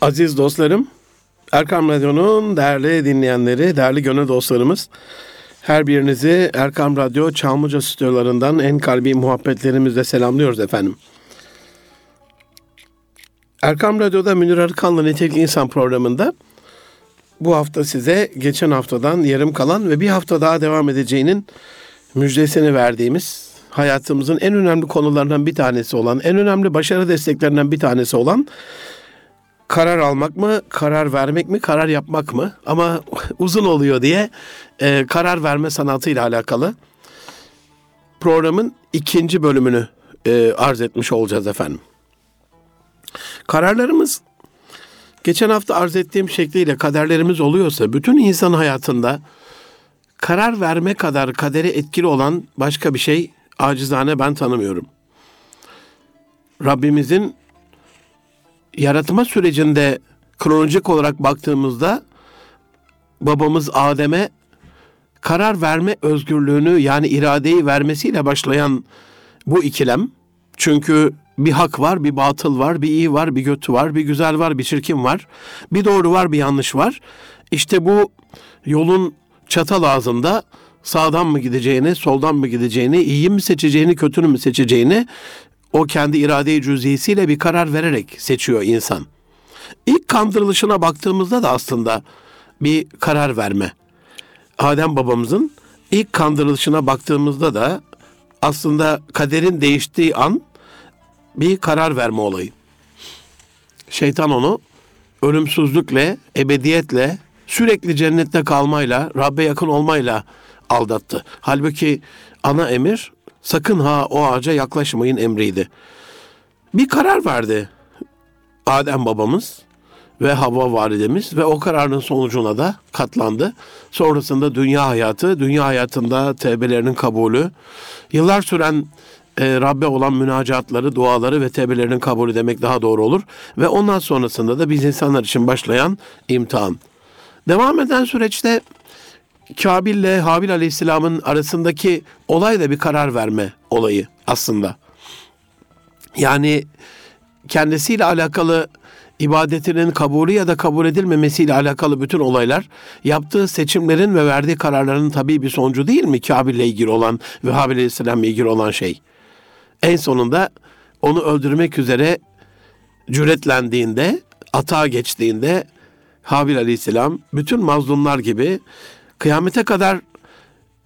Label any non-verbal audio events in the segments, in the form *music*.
Aziz dostlarım, Erkam Radyo'nun değerli dinleyenleri, değerli gönül dostlarımız, her birinizi Erkam Radyo Çamlıca stüdyolarından en kalbi muhabbetlerimizle selamlıyoruz efendim. Erkam Radyo'da Münir Arıkan'la Nitelikli İnsan programında bu hafta size geçen haftadan yarım kalan ve bir hafta daha devam edeceğinin müjdesini verdiğimiz hayatımızın en önemli konularından bir tanesi olan, en önemli başarı desteklerinden bir tanesi olan karar almak mı, karar vermek mi, karar yapmak mı? Ama *laughs* uzun oluyor diye e, karar verme sanatıyla alakalı programın ikinci bölümünü e, arz etmiş olacağız efendim. Kararlarımız geçen hafta arz ettiğim şekliyle kaderlerimiz oluyorsa bütün insan hayatında karar verme kadar kadere etkili olan başka bir şey acizane ben tanımıyorum. Rabbimizin yaratma sürecinde kronolojik olarak baktığımızda babamız Adem'e karar verme özgürlüğünü yani iradeyi vermesiyle başlayan bu ikilem çünkü bir hak var, bir batıl var, bir iyi var, bir kötü var, bir güzel var, bir çirkin var, bir doğru var, bir yanlış var. İşte bu yolun çatal ağzında sağdan mı gideceğini, soldan mı gideceğini, iyi mi seçeceğini, kötünü mü seçeceğini o kendi irade-i cüz'isiyle bir karar vererek seçiyor insan. İlk kandırılışına baktığımızda da aslında bir karar verme. Adem babamızın ilk kandırılışına baktığımızda da aslında kaderin değiştiği an bir karar verme olayı. Şeytan onu ölümsüzlükle, ebediyetle, sürekli cennette kalmayla, Rabbe yakın olmayla aldattı. Halbuki ana emir sakın ha o ağaca yaklaşmayın emriydi. Bir karar verdi Adem babamız ve Havva validemiz ve o kararın sonucuna da katlandı. Sonrasında dünya hayatı, dünya hayatında tevbelerinin kabulü, yıllar süren e, Rabbe olan münacatları, duaları ve tevbelerinin kabulü demek daha doğru olur. Ve ondan sonrasında da biz insanlar için başlayan imtihan. Devam eden süreçte Kabil ile Habil Aleyhisselam'ın arasındaki olay da bir karar verme olayı aslında. Yani kendisiyle alakalı ibadetinin kabulü ya da kabul edilmemesiyle alakalı bütün olaylar yaptığı seçimlerin ve verdiği kararların tabii bir sonucu değil mi? Kabil ile ilgili olan ve Habil Aleyhisselam'la ilgili olan şey. En sonunda onu öldürmek üzere cüretlendiğinde, atağa geçtiğinde Habil Aleyhisselam bütün mazlumlar gibi kıyamete kadar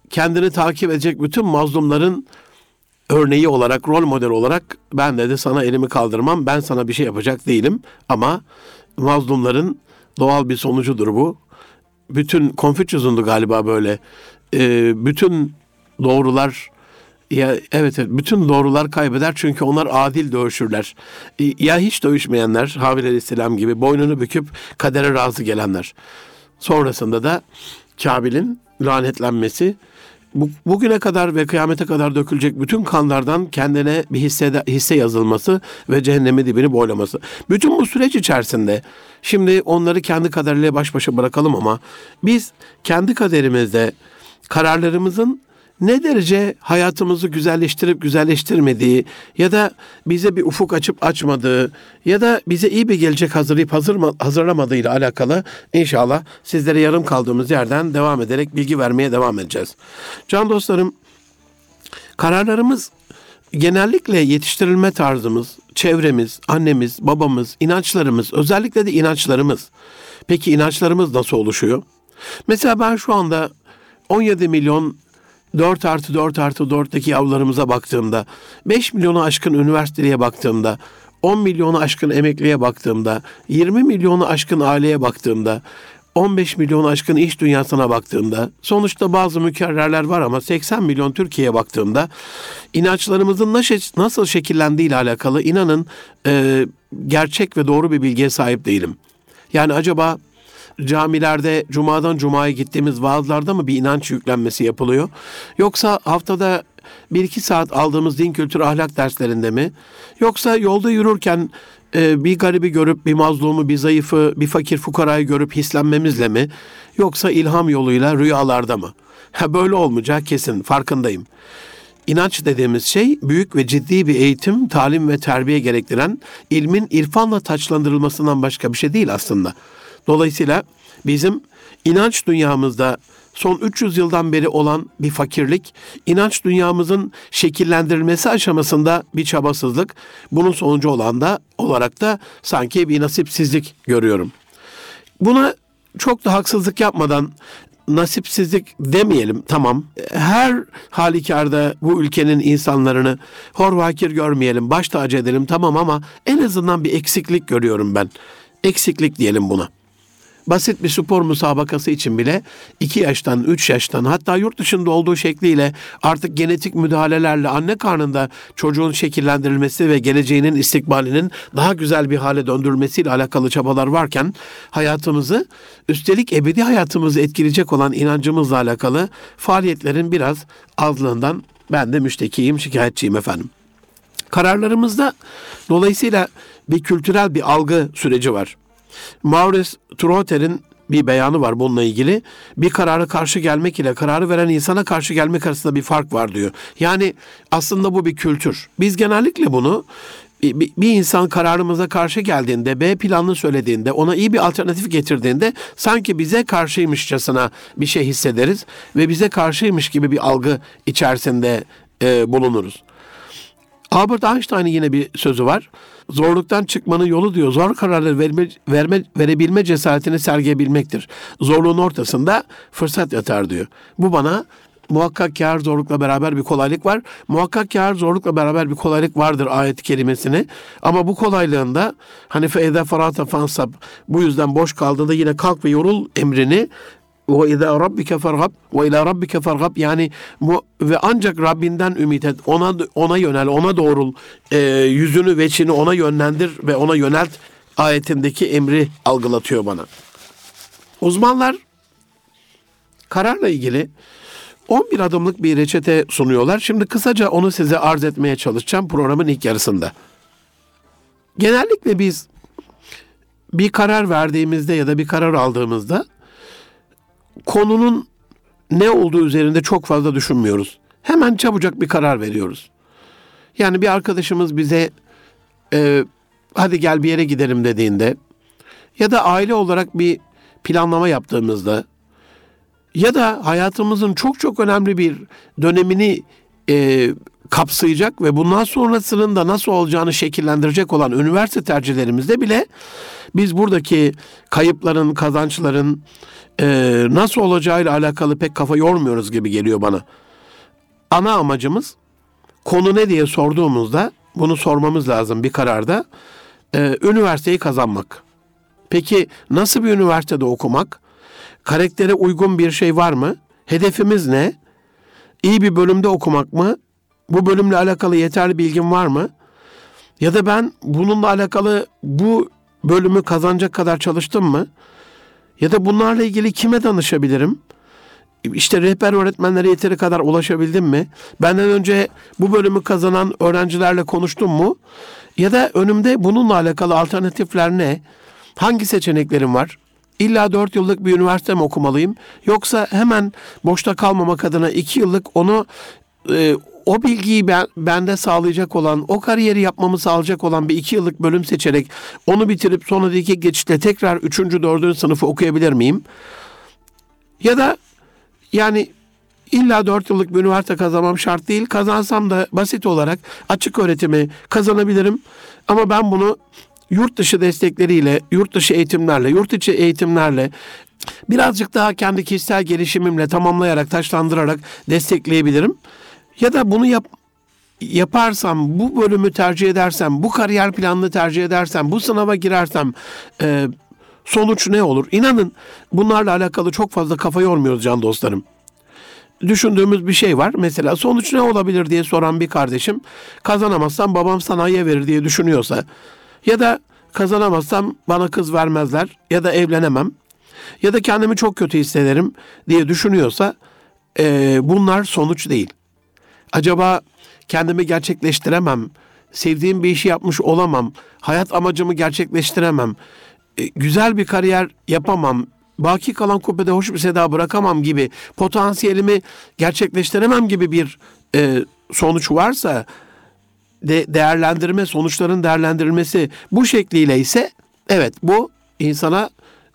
kendini takip edecek bütün mazlumların örneği olarak, rol model olarak ben dedi sana elimi kaldırmam, ben sana bir şey yapacak değilim. Ama mazlumların doğal bir sonucudur bu. Bütün Konfüçyüs'undu galiba böyle. Ee, bütün doğrular ya evet, evet bütün doğrular kaybeder çünkü onlar adil dövüşürler. Ya hiç dövüşmeyenler Habil Aleyhisselam gibi boynunu büküp kadere razı gelenler. Sonrasında da Kabil'in lanetlenmesi bu, bugüne kadar ve kıyamete kadar dökülecek bütün kanlardan kendine bir hisse, hisse yazılması ve cehennemi dibini boylaması. Bütün bu süreç içerisinde şimdi onları kendi kaderiyle baş başa bırakalım ama biz kendi kaderimizde kararlarımızın ne derece hayatımızı güzelleştirip güzelleştirmediği ya da bize bir ufuk açıp açmadığı ya da bize iyi bir gelecek hazırlayıp hazır hazırlamadığı ile alakalı inşallah sizlere yarım kaldığımız yerden devam ederek bilgi vermeye devam edeceğiz. Can dostlarım kararlarımız genellikle yetiştirilme tarzımız, çevremiz, annemiz, babamız, inançlarımız, özellikle de inançlarımız. Peki inançlarımız nasıl oluşuyor? Mesela ben şu anda 17 milyon 4 artı 4 artı 4'teki yavrularımıza baktığımda, 5 milyonu aşkın üniversiteye baktığımda, 10 milyonu aşkın emekliye baktığımda, 20 milyonu aşkın aileye baktığımda, 15 milyon aşkın iş dünyasına baktığımda, sonuçta bazı mükerrerler var ama 80 milyon Türkiye'ye baktığımda, inançlarımızın nasıl şekillendiği ile alakalı inanın e, gerçek ve doğru bir bilgiye sahip değilim. Yani acaba camilerde cumadan cumaya gittiğimiz vaazlarda mı bir inanç yüklenmesi yapılıyor? Yoksa haftada bir iki saat aldığımız din kültürü ahlak derslerinde mi? Yoksa yolda yürürken e, bir garibi görüp bir mazlumu, bir zayıfı, bir fakir fukarayı görüp hislenmemizle mi? Yoksa ilham yoluyla rüyalarda mı? Ha böyle olmayacak kesin farkındayım. İnanç dediğimiz şey büyük ve ciddi bir eğitim, talim ve terbiye gerektiren ilmin irfanla taçlandırılmasından başka bir şey değil aslında. Dolayısıyla bizim inanç dünyamızda son 300 yıldan beri olan bir fakirlik, inanç dünyamızın şekillendirilmesi aşamasında bir çabasızlık, bunun sonucu olan da olarak da sanki bir nasipsizlik görüyorum. Buna çok da haksızlık yapmadan nasipsizlik demeyelim tamam. Her halükarda bu ülkenin insanlarını hor vakir görmeyelim, baş tacı edelim tamam ama en azından bir eksiklik görüyorum ben. Eksiklik diyelim buna basit bir spor müsabakası için bile 2 yaştan, 3 yaştan hatta yurt dışında olduğu şekliyle artık genetik müdahalelerle anne karnında çocuğun şekillendirilmesi ve geleceğinin istikbalinin daha güzel bir hale döndürülmesiyle alakalı çabalar varken hayatımızı üstelik ebedi hayatımızı etkileyecek olan inancımızla alakalı faaliyetlerin biraz azlığından ben de müştekiyim, şikayetçiyim efendim. Kararlarımızda dolayısıyla bir kültürel bir algı süreci var. Maurice Trotter'in bir beyanı var bununla ilgili. Bir karara karşı gelmek ile kararı veren insana karşı gelmek arasında bir fark var diyor. Yani aslında bu bir kültür. Biz genellikle bunu bir insan kararımıza karşı geldiğinde, B planını söylediğinde, ona iyi bir alternatif getirdiğinde sanki bize karşıymışçasına bir şey hissederiz ve bize karşıymış gibi bir algı içerisinde e, bulunuruz. Albert Einstein'ın yine bir sözü var. Zorluktan çıkmanın yolu diyor zor kararları verme, verme, verebilme cesaretini sergileyebilmektir. Zorluğun ortasında fırsat yatar diyor. Bu bana muhakkak kâr zorlukla beraber bir kolaylık var. Muhakkak kâr zorlukla beraber bir kolaylık vardır ayet kelimesini. Ama bu kolaylığında hani feyde farata fansab bu yüzden boş kaldığında yine kalk ve yorul emrini ve izâ rabbike fergab ve ilâ rabbike fergab yani bu ve ancak Rabbinden ümit et. Ona ona yönel, ona doğrul. E, yüzünü veçini ona yönlendir ve ona yönelt ayetindeki emri algılatıyor bana. Uzmanlar kararla ilgili 11 adımlık bir reçete sunuyorlar. Şimdi kısaca onu size arz etmeye çalışacağım programın ilk yarısında. Genellikle biz bir karar verdiğimizde ya da bir karar aldığımızda konunun ne olduğu üzerinde çok fazla düşünmüyoruz. Hemen çabucak bir karar veriyoruz. Yani bir arkadaşımız bize e, hadi gel bir yere gidelim dediğinde ya da aile olarak bir planlama yaptığımızda ya da hayatımızın çok çok önemli bir dönemini e, kapsayacak ve bundan sonrasının da nasıl olacağını şekillendirecek olan üniversite tercihlerimizde bile biz buradaki kayıpların, kazançların e, nasıl olacağıyla alakalı pek kafa yormuyoruz gibi geliyor bana. Ana amacımız konu ne diye sorduğumuzda bunu sormamız lazım bir kararda. E, üniversiteyi kazanmak. Peki nasıl bir üniversitede okumak? Karaktere uygun bir şey var mı? Hedefimiz ne? İyi bir bölümde okumak mı? Bu bölümle alakalı yeterli bilgim var mı? Ya da ben bununla alakalı bu bölümü kazanacak kadar çalıştım mı? Ya da bunlarla ilgili kime danışabilirim? İşte rehber öğretmenlere yeteri kadar ulaşabildim mi? Benden önce bu bölümü kazanan öğrencilerle konuştum mu? Ya da önümde bununla alakalı alternatifler ne? Hangi seçeneklerim var? İlla dört yıllık bir üniversite mi okumalıyım? Yoksa hemen boşta kalmamak adına iki yıllık onu e, o bilgiyi ben, bende sağlayacak olan, o kariyeri yapmamı sağlayacak olan bir iki yıllık bölüm seçerek onu bitirip sonraki geçişte tekrar üçüncü, dördüncü sınıfı okuyabilir miyim? Ya da yani illa dört yıllık bir üniversite kazanmam şart değil. Kazansam da basit olarak açık öğretimi kazanabilirim. Ama ben bunu yurt dışı destekleriyle, yurt dışı eğitimlerle, yurt içi eğitimlerle birazcık daha kendi kişisel gelişimimle tamamlayarak, taşlandırarak destekleyebilirim. Ya da bunu yap yaparsam, bu bölümü tercih edersem, bu kariyer planını tercih edersem, bu sınava girersem e, sonuç ne olur? İnanın bunlarla alakalı çok fazla kafa yormuyoruz can dostlarım. Düşündüğümüz bir şey var. Mesela sonuç ne olabilir diye soran bir kardeşim kazanamazsam babam sanayiye verir diye düşünüyorsa ya da kazanamazsam bana kız vermezler ya da evlenemem ya da kendimi çok kötü hissederim diye düşünüyorsa e, bunlar sonuç değil. Acaba kendimi gerçekleştiremem, sevdiğim bir işi yapmış olamam, hayat amacımı gerçekleştiremem, e, güzel bir kariyer yapamam, baki kalan kubbede hoş bir seda bırakamam gibi, potansiyelimi gerçekleştiremem gibi bir e, sonuç varsa de değerlendirme, sonuçların değerlendirilmesi bu şekliyle ise evet bu insana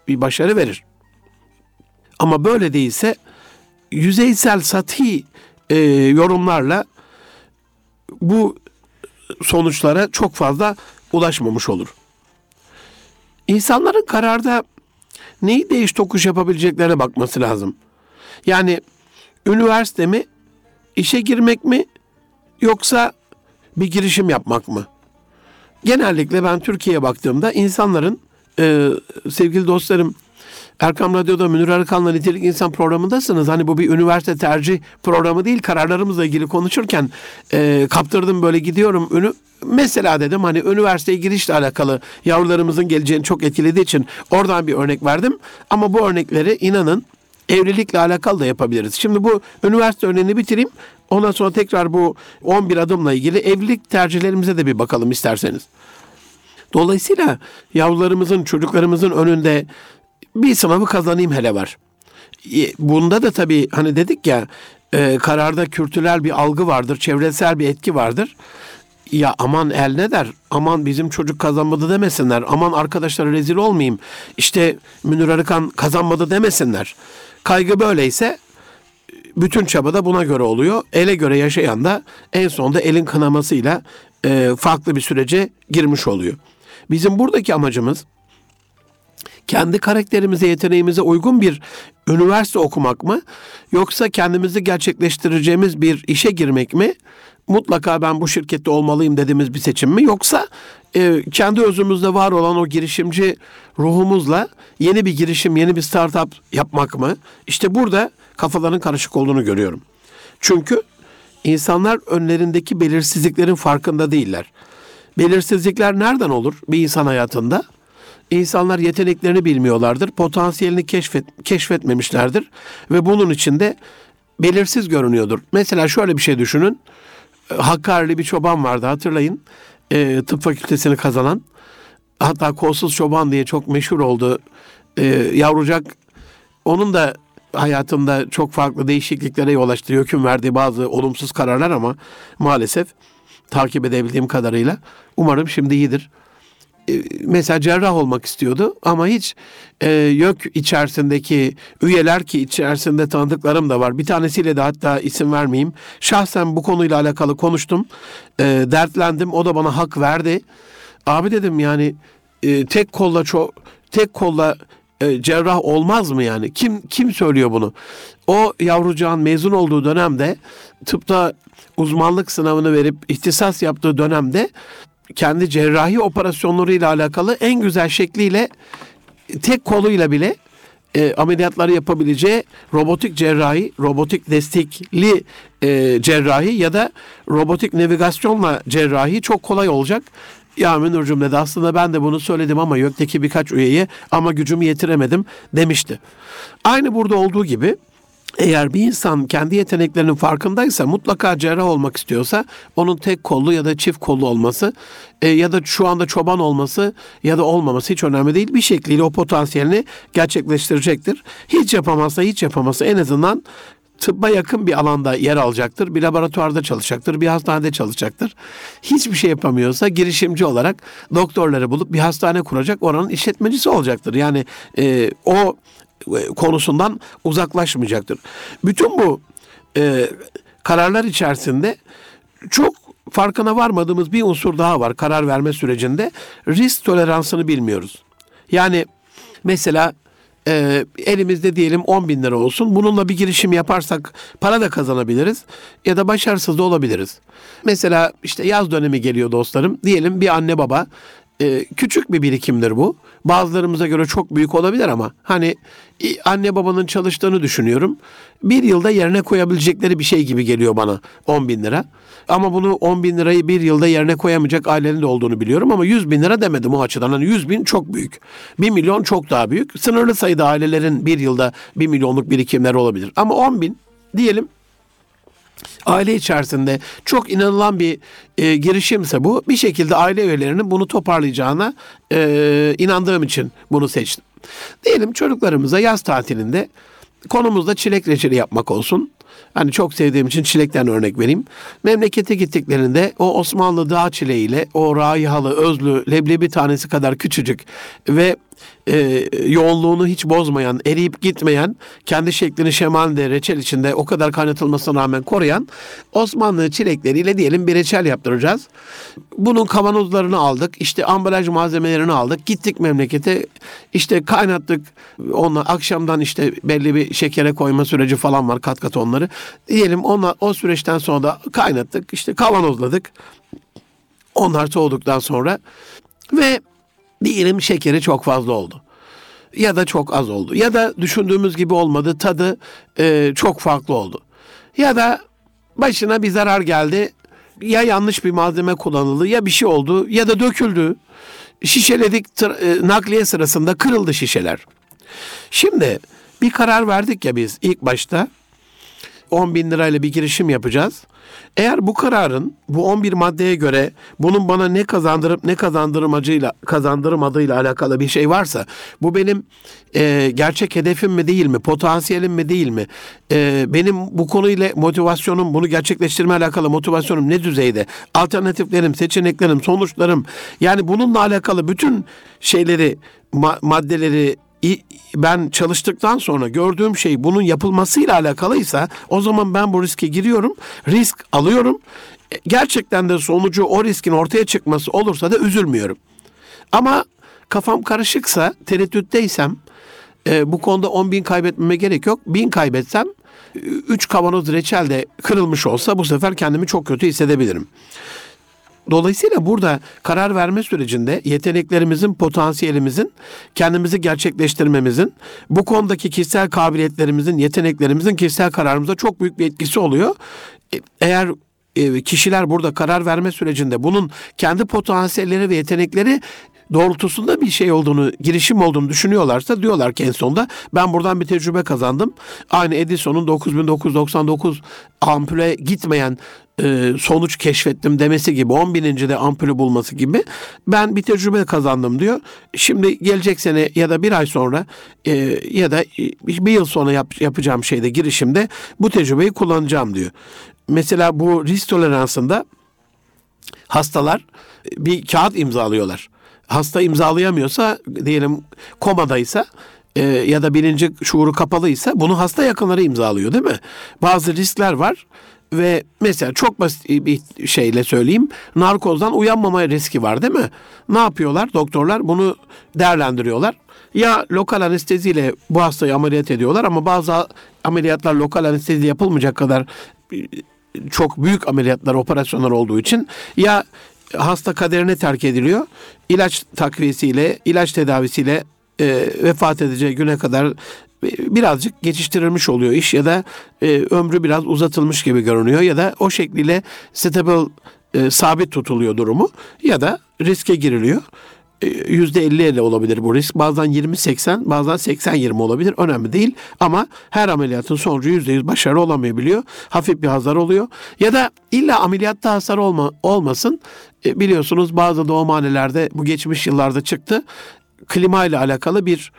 bir başarı verir. Ama böyle değilse yüzeysel sati e, yorumlarla bu sonuçlara çok fazla ulaşmamış olur. İnsanların kararda neyi değiş tokuş yapabileceklerine bakması lazım. Yani üniversite mi, işe girmek mi yoksa bir girişim yapmak mı? Genellikle ben Türkiye'ye baktığımda insanların e, sevgili dostlarım Erkam Radyo'da Münir Arıkan'la Nitelik İnsan programındasınız. Hani bu bir üniversite tercih programı değil. Kararlarımızla ilgili konuşurken e, kaptırdım böyle gidiyorum. Ünü, mesela dedim hani üniversiteye girişle alakalı yavrularımızın geleceğini çok etkilediği için oradan bir örnek verdim. Ama bu örnekleri inanın evlilikle alakalı da yapabiliriz. Şimdi bu üniversite örneğini bitireyim. Ondan sonra tekrar bu 11 adımla ilgili evlilik tercihlerimize de bir bakalım isterseniz. Dolayısıyla yavrularımızın, çocuklarımızın önünde bir sınavı kazanayım hele var. Bunda da tabii hani dedik ya e, kararda kültürel bir algı vardır, çevresel bir etki vardır. Ya aman el ne der? Aman bizim çocuk kazanmadı demesinler. Aman arkadaşlara rezil olmayayım. İşte Münir Arıkan kazanmadı demesinler. Kaygı böyleyse bütün çaba da buna göre oluyor. Ele göre yaşayan da en sonunda elin kanamasıyla e, farklı bir sürece girmiş oluyor. Bizim buradaki amacımız kendi karakterimize, yeteneğimize uygun bir üniversite okumak mı? Yoksa kendimizi gerçekleştireceğimiz bir işe girmek mi? Mutlaka ben bu şirkette olmalıyım dediğimiz bir seçim mi? Yoksa e, kendi özümüzde var olan o girişimci ruhumuzla yeni bir girişim, yeni bir startup yapmak mı? İşte burada kafaların karışık olduğunu görüyorum. Çünkü insanlar önlerindeki belirsizliklerin farkında değiller. Belirsizlikler nereden olur bir insan hayatında? İnsanlar yeteneklerini bilmiyorlardır, potansiyelini keşfet, keşfetmemişlerdir ve bunun içinde belirsiz görünüyordur. Mesela şöyle bir şey düşünün. Hakkari'li bir çoban vardı hatırlayın. E, tıp fakültesini kazanan. Hatta kolsuz çoban diye çok meşhur oldu. E, yavrucak onun da hayatında çok farklı değişikliklere yol açtı. Hüküm verdiği bazı olumsuz kararlar ama maalesef takip edebildiğim kadarıyla umarım şimdi iyidir. E, mesela cerrah olmak istiyordu ama hiç e, YÖK içerisindeki üyeler ki içerisinde tanıdıklarım da var. Bir tanesiyle de hatta isim vermeyeyim. Şahsen bu konuyla alakalı konuştum. E, dertlendim. O da bana hak verdi. Abi dedim yani e, tek kolla çok tek kolla e, cerrah olmaz mı yani? Kim kim söylüyor bunu? O yavrucağın mezun olduğu dönemde tıpta uzmanlık sınavını verip ihtisas yaptığı dönemde kendi cerrahi operasyonlarıyla alakalı en güzel şekliyle tek koluyla bile e, ameliyatları yapabileceği robotik cerrahi, robotik destekli e, cerrahi ya da robotik navigasyonla cerrahi çok kolay olacak. Ya Münir'cüm dedi aslında ben de bunu söyledim ama YÖK'teki birkaç üyeye ama gücümü yetiremedim demişti. Aynı burada olduğu gibi eğer bir insan kendi yeteneklerinin farkındaysa mutlaka cerrah olmak istiyorsa onun tek kollu ya da çift kollu olması e, ya da şu anda çoban olması ya da olmaması hiç önemli değil. Bir şekliyle o potansiyelini gerçekleştirecektir. Hiç yapamazsa hiç yapamazsa en azından tıbba yakın bir alanda yer alacaktır. Bir laboratuvarda çalışacaktır, bir hastanede çalışacaktır. Hiçbir şey yapamıyorsa girişimci olarak doktorları bulup bir hastane kuracak, oranın işletmecisi olacaktır. Yani e, o konusundan uzaklaşmayacaktır. Bütün bu e, kararlar içerisinde çok farkına varmadığımız bir unsur daha var karar verme sürecinde. Risk toleransını bilmiyoruz. Yani mesela e, elimizde diyelim 10 bin lira olsun. Bununla bir girişim yaparsak para da kazanabiliriz ya da başarısız da olabiliriz. Mesela işte yaz dönemi geliyor dostlarım. Diyelim bir anne baba e, küçük bir birikimdir bu. Bazılarımıza göre çok büyük olabilir ama hani anne babanın çalıştığını düşünüyorum. Bir yılda yerine koyabilecekleri bir şey gibi geliyor bana 10 bin lira. Ama bunu 10 bin lirayı bir yılda yerine koyamayacak ailenin de olduğunu biliyorum ama 100 bin lira demedim o açıdan. Hani 100 bin çok büyük. 1 milyon çok daha büyük. Sınırlı sayıda ailelerin bir yılda 1 milyonluk birikimleri olabilir. Ama 10 bin diyelim aile içerisinde çok inanılan bir e, girişimse bu bir şekilde aile üyelerinin bunu toparlayacağına e, inandığım için bunu seçtim. Diyelim çocuklarımıza yaz tatilinde konumuzda çilek reçeli yapmak olsun. Hani çok sevdiğim için çilekten örnek vereyim. Memlekete gittiklerinde o Osmanlı dağ çileğiyle o raihalı, özlü, leblebi tanesi kadar küçücük ve e, yoğunluğunu hiç bozmayan, eriyip gitmeyen, kendi şeklini şemalde reçel içinde o kadar kaynatılmasına rağmen koruyan Osmanlı çilekleriyle diyelim bir reçel yaptıracağız. Bunun kavanozlarını aldık, işte ambalaj malzemelerini aldık, gittik memlekete, işte kaynattık, onu akşamdan işte belli bir şekere koyma süreci falan var, kat kat onları. Diyelim ona, o süreçten sonra da kaynattık, işte kavanozladık. Onlar soğuduktan sonra ve diyelim şekeri çok fazla oldu. Ya da çok az oldu. Ya da düşündüğümüz gibi olmadı. Tadı e, çok farklı oldu. Ya da başına bir zarar geldi. Ya yanlış bir malzeme kullanıldı ya bir şey oldu ya da döküldü. Şişeledik e, nakliye sırasında kırıldı şişeler. Şimdi bir karar verdik ya biz ilk başta 10 bin lirayla bir girişim yapacağız. Eğer bu kararın bu 11 maddeye göre bunun bana ne kazandırıp ne kazandırmacıyla kazandırmadığıyla alakalı bir şey varsa bu benim e, gerçek hedefim mi değil mi potansiyelim mi değil mi e, benim bu konuyla motivasyonum bunu gerçekleştirme alakalı motivasyonum ne düzeyde alternatiflerim seçeneklerim sonuçlarım yani bununla alakalı bütün şeyleri ma- maddeleri ben çalıştıktan sonra gördüğüm şey bunun yapılmasıyla alakalıysa o zaman ben bu riske giriyorum. Risk alıyorum. E, Gerçekten de sonucu o riskin ortaya çıkması olursa da üzülmüyorum. Ama kafam karışıksa, tereddütteysem e, bu konuda 10 bin kaybetmeme gerek yok. Bin kaybetsem 3 kavanoz reçel de kırılmış olsa bu sefer kendimi çok kötü hissedebilirim. Dolayısıyla burada karar verme sürecinde yeteneklerimizin, potansiyelimizin, kendimizi gerçekleştirmemizin, bu konudaki kişisel kabiliyetlerimizin, yeteneklerimizin kişisel kararımıza çok büyük bir etkisi oluyor. E, Eğer kişiler burada karar verme sürecinde bunun kendi potansiyelleri ve yetenekleri doğrultusunda bir şey olduğunu, girişim olduğunu düşünüyorlarsa diyorlar ki en sonunda ben buradan bir tecrübe kazandım. Aynı Edison'un 9999 ampule gitmeyen e, sonuç keşfettim demesi gibi 10 bininci ampulü bulması gibi ben bir tecrübe kazandım diyor. Şimdi gelecek sene ya da bir ay sonra e, ya da bir yıl sonra yap, yapacağım şeyde girişimde bu tecrübeyi kullanacağım diyor. Mesela bu risk toleransında hastalar bir kağıt imzalıyorlar. Hasta imzalayamıyorsa diyelim komadaysa e, ya da bilinci şuuru kapalıysa bunu hasta yakınları imzalıyor değil mi? Bazı riskler var ve mesela çok basit bir şeyle söyleyeyim. Narkozdan uyanmama riski var değil mi? Ne yapıyorlar doktorlar? Bunu değerlendiriyorlar. Ya lokal anesteziyle bu hastayı ameliyat ediyorlar ama bazı ameliyatlar lokal anestezi yapılmayacak kadar çok büyük ameliyatlar, operasyonlar olduğu için ya hasta kaderine terk ediliyor. İlaç takviyesiyle, ilaç tedavisiyle e, vefat edeceği güne kadar birazcık geçiştirilmiş oluyor iş ya da e, ömrü biraz uzatılmış gibi görünüyor ya da o şekliyle stable e, sabit tutuluyor durumu ya da riske giriliyor. %50-50 olabilir bu risk. Bazen 20-80, bazen 80-20 olabilir. Önemli değil. Ama her ameliyatın sonucu %100 başarılı olamayabiliyor. Hafif bir hasar oluyor. Ya da illa ameliyatta hasar olma, olmasın. E, biliyorsunuz bazı doğumhanelerde bu geçmiş yıllarda çıktı. Klima ile alakalı bir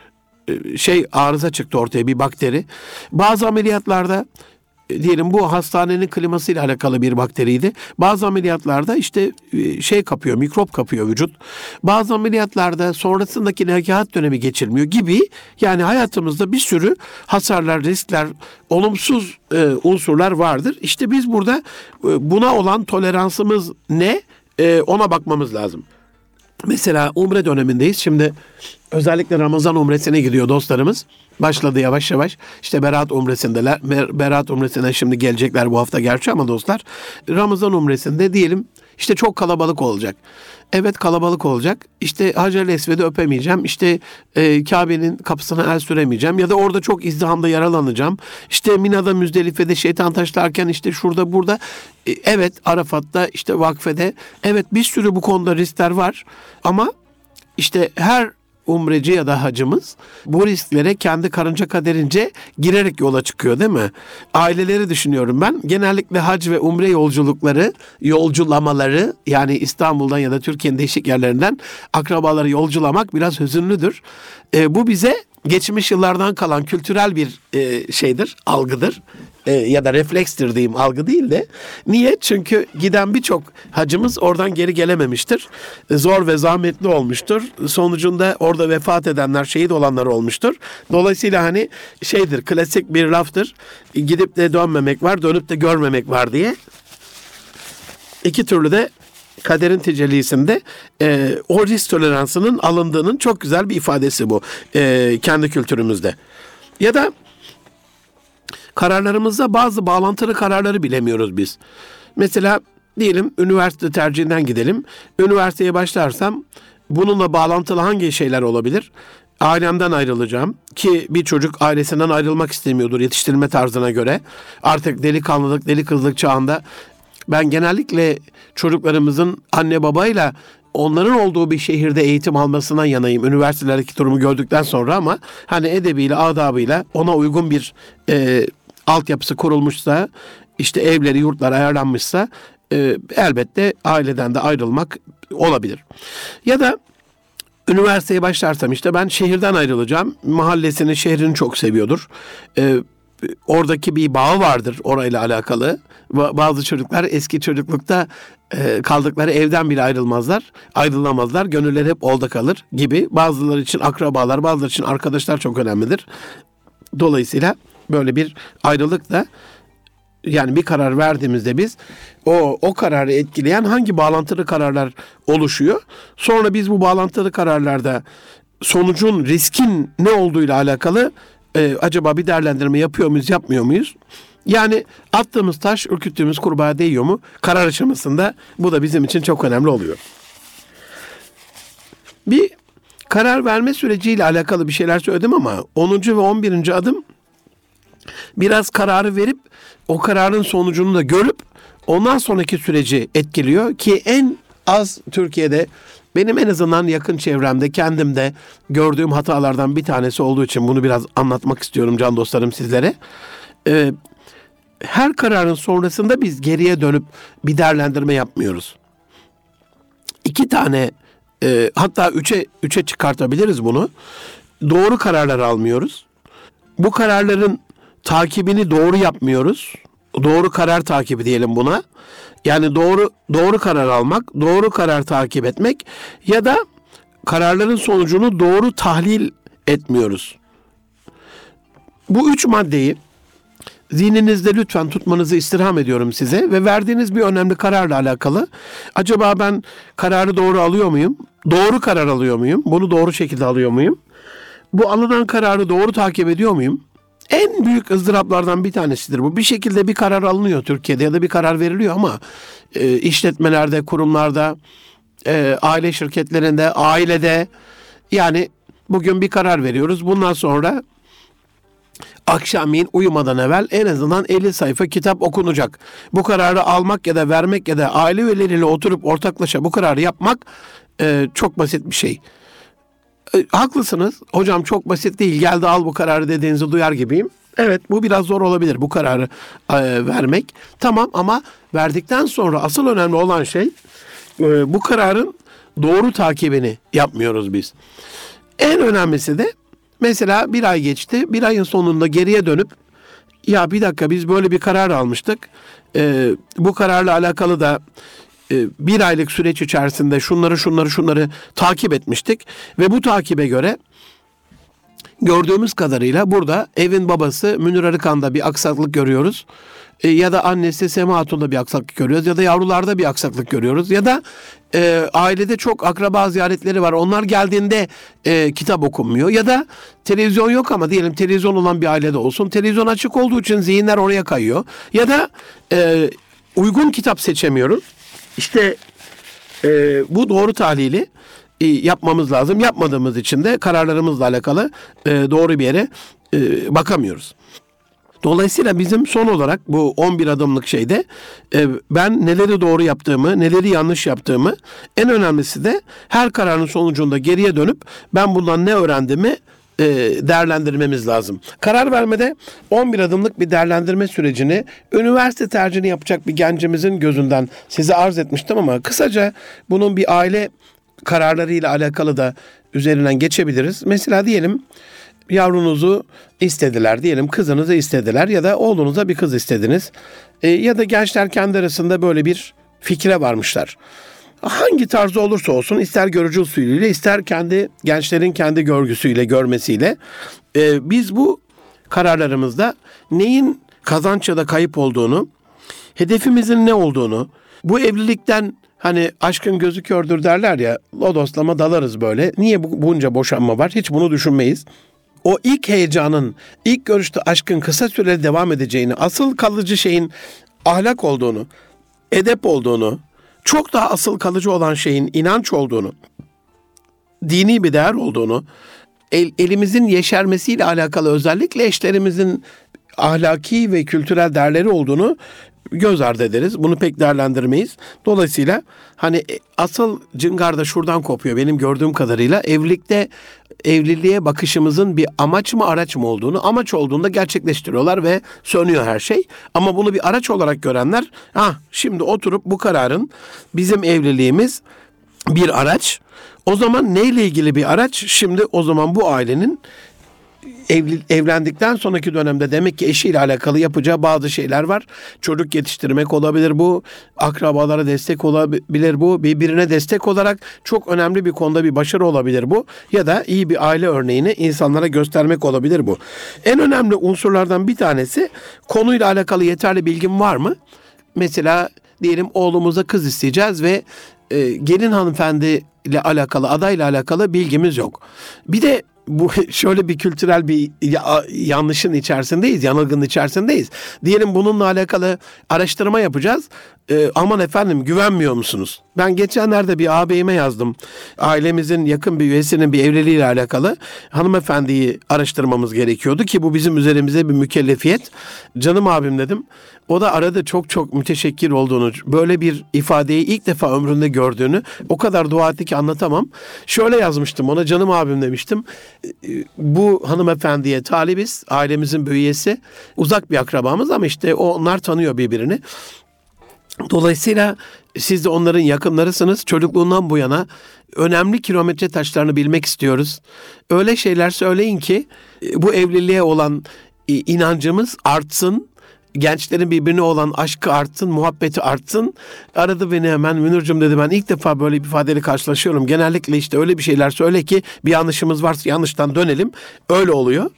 şey arıza çıktı ortaya bir bakteri. Bazı ameliyatlarda diyelim bu hastanenin klimasıyla alakalı bir bakteriydi. Bazı ameliyatlarda işte şey kapıyor, mikrop kapıyor vücut. Bazı ameliyatlarda sonrasındaki nekaat dönemi geçirmiyor gibi. Yani hayatımızda bir sürü hasarlar, riskler, olumsuz e, unsurlar vardır. İşte biz burada e, buna olan toleransımız ne? E, ona bakmamız lazım. Mesela umre dönemindeyiz. Şimdi özellikle Ramazan umresine gidiyor dostlarımız. Başladı yavaş yavaş. İşte Berat umresindeler. Berat umresine şimdi gelecekler bu hafta gerçi ama dostlar. Ramazan umresinde diyelim işte çok kalabalık olacak. Evet kalabalık olacak. İşte Hacer-i Esved'i öpemeyeceğim. İşte e, Kabe'nin kapısına el süremeyeceğim. Ya da orada çok izdihamda yaralanacağım. İşte Mina'da Müzdelife'de şeytan taşlarken işte şurada burada. E, evet Arafat'ta işte vakfede. Evet bir sürü bu konuda riskler var. Ama işte her umreci ya da hacımız bu risklere kendi karınca kaderince girerek yola çıkıyor değil mi? Aileleri düşünüyorum ben. Genellikle hac ve umre yolculukları, yolculamaları yani İstanbul'dan ya da Türkiye'nin değişik yerlerinden akrabaları yolculamak biraz hüzünlüdür. E, bu bize geçmiş yıllardan kalan kültürel bir e, şeydir, algıdır e, ya da reflekstir diyeyim algı değil de. Niye? Çünkü giden birçok hacımız oradan geri gelememiştir. Zor ve zahmetli olmuştur. Sonucunda orada vefat edenler, şehit olanlar olmuştur. Dolayısıyla hani şeydir, klasik bir laftır. Gidip de dönmemek var, dönüp de görmemek var diye. İki türlü de kaderin tecellisinde e, o risk toleransının alındığının çok güzel bir ifadesi bu e, kendi kültürümüzde. Ya da kararlarımızda bazı bağlantılı kararları bilemiyoruz biz. Mesela diyelim üniversite tercihinden gidelim. Üniversiteye başlarsam bununla bağlantılı hangi şeyler olabilir? Ailemden ayrılacağım ki bir çocuk ailesinden ayrılmak istemiyordur yetiştirilme tarzına göre. Artık delikanlılık, deli kızlık çağında ben genellikle çocuklarımızın anne babayla onların olduğu bir şehirde eğitim almasına yanayım. Üniversitelerdeki durumu gördükten sonra ama hani edebiyle, adabıyla ona uygun bir e, altyapısı kurulmuşsa, işte evleri, yurtlar ayarlanmışsa e, elbette aileden de ayrılmak olabilir. Ya da üniversiteye başlarsam işte ben şehirden ayrılacağım. Mahallesini, şehrini çok seviyordur. E, oradaki bir bağı vardır orayla alakalı. Bazı çocuklar eski çocuklukta e, kaldıkları evden bile ayrılmazlar. Ayrılamazlar. Gönüller hep olda kalır gibi. Bazıları için akrabalar, bazıları için arkadaşlar çok önemlidir. Dolayısıyla böyle bir ayrılık da yani bir karar verdiğimizde biz o o kararı etkileyen hangi bağlantılı kararlar oluşuyor? Sonra biz bu bağlantılı kararlarda sonucun riskin ne olduğuyla alakalı e, acaba bir değerlendirme yapıyor muyuz, yapmıyor muyuz? Yani attığımız taş ürküttüğümüz kurbağa değiyor mu? Karar aşamasında bu da bizim için çok önemli oluyor. Bir karar verme süreciyle alakalı bir şeyler söyledim ama 10. ve 11. adım biraz kararı verip o kararın sonucunu da görüp ondan sonraki süreci etkiliyor ki en az Türkiye'de benim en azından yakın çevremde kendimde gördüğüm hatalardan bir tanesi olduğu için bunu biraz anlatmak istiyorum can dostlarım sizlere. Ee, her kararın sonrasında biz geriye dönüp bir değerlendirme yapmıyoruz. İki tane e, hatta üçe, üçe çıkartabiliriz bunu. Doğru kararlar almıyoruz. Bu kararların takibini doğru yapmıyoruz. Doğru karar takibi diyelim buna. Yani doğru doğru karar almak, doğru karar takip etmek ya da kararların sonucunu doğru tahlil etmiyoruz. Bu üç maddeyi zihninizde lütfen tutmanızı istirham ediyorum size ve verdiğiniz bir önemli kararla alakalı acaba ben kararı doğru alıyor muyum? Doğru karar alıyor muyum? Bunu doğru şekilde alıyor muyum? Bu alınan kararı doğru takip ediyor muyum? En büyük ızdıraplardan bir tanesidir bu. Bir şekilde bir karar alınıyor Türkiye'de ya da bir karar veriliyor ama e, işletmelerde, kurumlarda, e, aile şirketlerinde, ailede yani bugün bir karar veriyoruz. Bundan sonra akşamleyin uyumadan evvel en azından 50 sayfa kitap okunacak. Bu kararı almak ya da vermek ya da aile üyeleriyle oturup ortaklaşa bu kararı yapmak e, çok basit bir şey. E, haklısınız. Hocam çok basit değil. Geldi al bu kararı dediğinizi duyar gibiyim. Evet bu biraz zor olabilir bu kararı e, vermek. Tamam ama verdikten sonra asıl önemli olan şey e, bu kararın doğru takibini yapmıyoruz biz. En önemlisi de mesela bir ay geçti. Bir ayın sonunda geriye dönüp ya bir dakika biz böyle bir karar almıştık. E, bu kararla alakalı da bir aylık süreç içerisinde şunları şunları şunları takip etmiştik ve bu takibe göre gördüğümüz kadarıyla burada evin babası Münir Arıkan'da bir aksaklık görüyoruz. E, ya da annesi Sema Hatun'da bir aksaklık görüyoruz ya da yavrularda bir aksaklık görüyoruz ya da e, ailede çok akraba ziyaretleri var. Onlar geldiğinde e, kitap okunmuyor ya da televizyon yok ama diyelim televizyon olan bir ailede olsun. Televizyon açık olduğu için zihinler oraya kayıyor. Ya da e, uygun kitap seçemiyoruz. İşte e, bu doğru tahlili e, yapmamız lazım. Yapmadığımız için de kararlarımızla alakalı e, doğru bir yere e, bakamıyoruz. Dolayısıyla bizim son olarak bu 11 adımlık şeyde e, ben neleri doğru yaptığımı, neleri yanlış yaptığımı, en önemlisi de her kararın sonucunda geriye dönüp ben bundan ne öğrendiğimi e, değerlendirmemiz lazım. Karar vermede 11 adımlık bir değerlendirme sürecini üniversite tercihini yapacak bir gencimizin gözünden size arz etmiştim ama kısaca bunun bir aile kararlarıyla alakalı da üzerinden geçebiliriz. Mesela diyelim yavrunuzu istediler diyelim kızınızı istediler ya da oğlunuza bir kız istediniz. E, ya da gençler kendi arasında böyle bir fikre varmışlar. Hangi tarzı olursa olsun ister görücü usulüyle ister kendi gençlerin kendi görgüsüyle görmesiyle e, biz bu kararlarımızda neyin kazanç ya da kayıp olduğunu, hedefimizin ne olduğunu, bu evlilikten hani aşkın gözü kördür derler ya, lodoslama dalarız böyle. Niye bu, bunca boşanma var? Hiç bunu düşünmeyiz. O ilk heyecanın, ilk görüşte aşkın kısa süreli devam edeceğini, asıl kalıcı şeyin ahlak olduğunu, edep olduğunu, çok daha asıl kalıcı olan şeyin inanç olduğunu, dini bir değer olduğunu, el, elimizin yeşermesiyle alakalı özellikle eşlerimizin ahlaki ve kültürel değerleri olduğunu göz ardı ederiz. Bunu pek değerlendirmeyiz. Dolayısıyla hani e, asıl cıngar da şuradan kopuyor benim gördüğüm kadarıyla. Evlilikte evliliğe bakışımızın bir amaç mı araç mı olduğunu, amaç olduğunda gerçekleştiriyorlar ve sönüyor her şey. Ama bunu bir araç olarak görenler, ha şimdi oturup bu kararın bizim evliliğimiz bir araç. O zaman neyle ilgili bir araç? Şimdi o zaman bu ailenin evli, evlendikten sonraki dönemde demek ki eşiyle alakalı yapacağı bazı şeyler var. Çocuk yetiştirmek olabilir bu, akrabalara destek olabilir bu, birbirine destek olarak çok önemli bir konuda bir başarı olabilir bu. Ya da iyi bir aile örneğini insanlara göstermek olabilir bu. En önemli unsurlardan bir tanesi konuyla alakalı yeterli bilgim var mı? Mesela diyelim oğlumuza kız isteyeceğiz ve e, gelin hanımefendi ile alakalı, adayla alakalı bilgimiz yok. Bir de bu *laughs* şöyle bir kültürel bir yanlışın içerisindeyiz, yanılgının içerisindeyiz. Diyelim bununla alakalı araştırma yapacağız. Ee, aman efendim güvenmiyor musunuz? Ben geçenlerde bir ağabeyime yazdım. Ailemizin yakın bir üyesinin bir evliliğiyle alakalı hanımefendiyi araştırmamız gerekiyordu ki bu bizim üzerimize bir mükellefiyet. Canım abim dedim. O da aradı çok çok müteşekkir olduğunu, böyle bir ifadeyi ilk defa ömründe gördüğünü o kadar dua etti ki anlatamam. Şöyle yazmıştım ona canım abim demiştim. Bu hanımefendiye talibiz, ailemizin bir üyesi. Uzak bir akrabamız ama işte onlar tanıyor birbirini. Dolayısıyla siz de onların yakınlarısınız. Çocukluğundan bu yana önemli kilometre taşlarını bilmek istiyoruz. Öyle şeyler söyleyin ki bu evliliğe olan inancımız artsın, gençlerin birbirine olan aşkı artsın, muhabbeti artsın. Aradı beni hemen Münir'cim dedi ben ilk defa böyle bir ifadeyle karşılaşıyorum. Genellikle işte öyle bir şeyler söyle ki bir yanlışımız varsa yanlıştan dönelim. Öyle oluyor.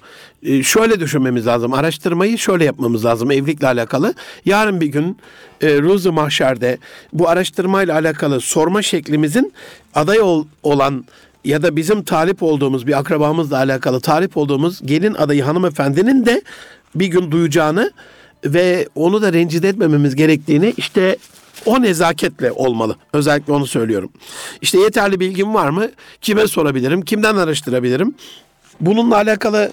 Ee, şöyle düşünmemiz lazım. Araştırmayı şöyle yapmamız lazım evlilikle alakalı. Yarın bir gün e, Ruzu Mahşer'de bu araştırmayla alakalı sorma şeklimizin aday ol, olan ya da bizim talip olduğumuz bir akrabamızla alakalı talip olduğumuz gelin adayı hanımefendinin de bir gün duyacağını ve onu da rencide etmememiz gerektiğini işte o nezaketle olmalı. Özellikle onu söylüyorum. İşte yeterli bilgim var mı? Kime sorabilirim? Kimden araştırabilirim? Bununla alakalı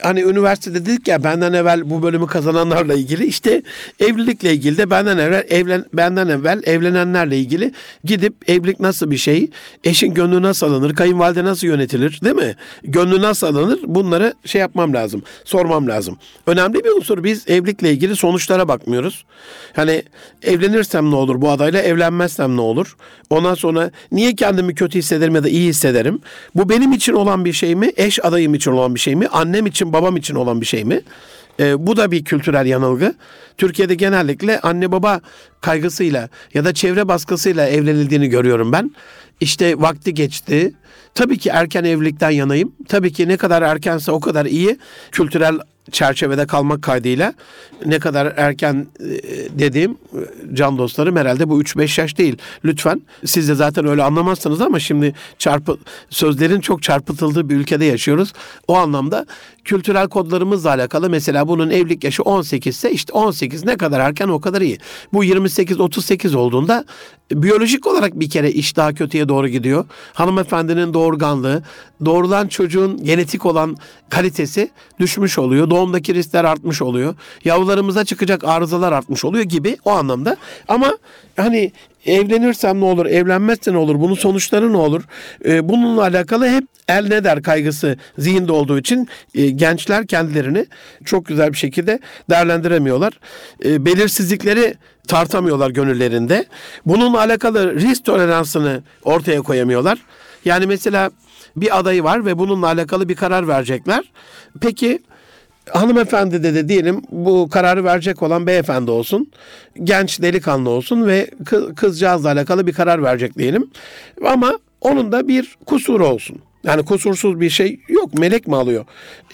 hani üniversitede dedik ya benden evvel bu bölümü kazananlarla ilgili işte evlilikle ilgili de benden evvel evlen benden evvel evlenenlerle ilgili gidip evlilik nasıl bir şey, eşin gönlü nasıl alınır, kayınvalide nasıl yönetilir, değil mi? Gönlü nasıl alınır? Bunları şey yapmam lazım, sormam lazım. Önemli bir unsur biz evlilikle ilgili sonuçlara bakmıyoruz. Hani evlenirsem ne olur bu adayla, evlenmezsem ne olur? Ondan sonra niye kendimi kötü hissederim ya da iyi hissederim? Bu benim için olan bir şey mi? Eş adayım için olan bir şey mi? Annem için babam için olan bir şey mi? E, bu da bir kültürel yanılgı. Türkiye'de genellikle anne baba kaygısıyla ya da çevre baskısıyla evlenildiğini görüyorum ben. İşte vakti geçti. Tabii ki erken evlilikten yanayım. Tabii ki ne kadar erkense o kadar iyi. Kültürel çerçevede kalmak kaydıyla ne kadar erken e, dediğim e, can dostlarım herhalde bu 3-5 yaş değil. Lütfen siz de zaten öyle anlamazsınız ama şimdi çarpı sözlerin çok çarpıtıldığı bir ülkede yaşıyoruz. O anlamda kültürel kodlarımızla alakalı mesela bunun evlilik yaşı 18 ise işte 18 ne kadar erken o kadar iyi. Bu 28-38 olduğunda biyolojik olarak bir kere iş daha kötüye doğru gidiyor. Hanımefendinin doğurganlığı, doğrulan çocuğun genetik olan kalitesi düşmüş oluyor. Doğumdaki riskler artmış oluyor. Yavrularımıza çıkacak arızalar artmış oluyor gibi o anlamda. Ama hani evlenirsem ne olur, evlenmezse ne olur, bunun sonuçları ne olur? Ee, bununla alakalı hep el ne der kaygısı zihinde olduğu için e, gençler kendilerini çok güzel bir şekilde değerlendiremiyorlar. E, belirsizlikleri tartamıyorlar gönüllerinde. Bununla alakalı risk toleransını ortaya koyamıyorlar. Yani mesela bir adayı var ve bununla alakalı bir karar verecekler. Peki hanımefendi de de diyelim bu kararı verecek olan beyefendi olsun. Genç delikanlı olsun ve kızcağızla alakalı bir karar verecek diyelim. Ama onun da bir kusuru olsun. Yani kusursuz bir şey yok. Melek mi alıyor?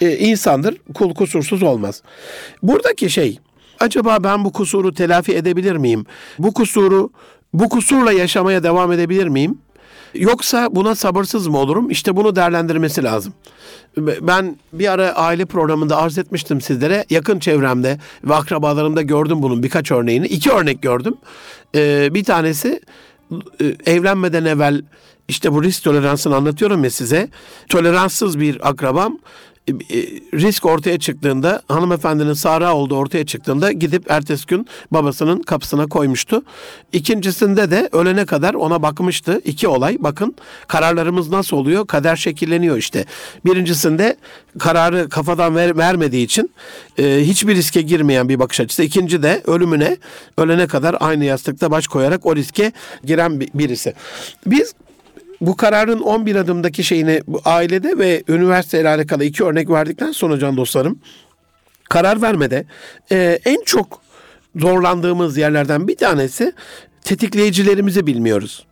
Ee, insandır. Kul kusursuz olmaz. Buradaki şey acaba ben bu kusuru telafi edebilir miyim? Bu kusuru bu kusurla yaşamaya devam edebilir miyim? Yoksa buna sabırsız mı olurum? İşte bunu değerlendirmesi lazım. Ben bir ara aile programında arz etmiştim sizlere. Yakın çevremde ve akrabalarımda gördüm bunun birkaç örneğini. İki örnek gördüm. Ee, bir tanesi e, evlenmeden evvel işte bu risk toleransını anlatıyorum ya size. Toleranssız bir akrabam risk ortaya çıktığında hanımefendinin Sara olduğu ortaya çıktığında gidip ertesi gün babasının kapısına koymuştu. İkincisinde de ölene kadar ona bakmıştı. İki olay bakın kararlarımız nasıl oluyor? Kader şekilleniyor işte. Birincisinde kararı kafadan ver, vermediği için e, hiçbir riske girmeyen bir bakış açısı. İkinci de ölümüne ölene kadar aynı yastıkta baş koyarak o riske giren birisi. Biz bu kararın 11 adımdaki şeyini ailede ve üniversiteyle alakalı iki örnek verdikten sonra can dostlarım karar vermede e, en çok zorlandığımız yerlerden bir tanesi tetikleyicilerimizi bilmiyoruz.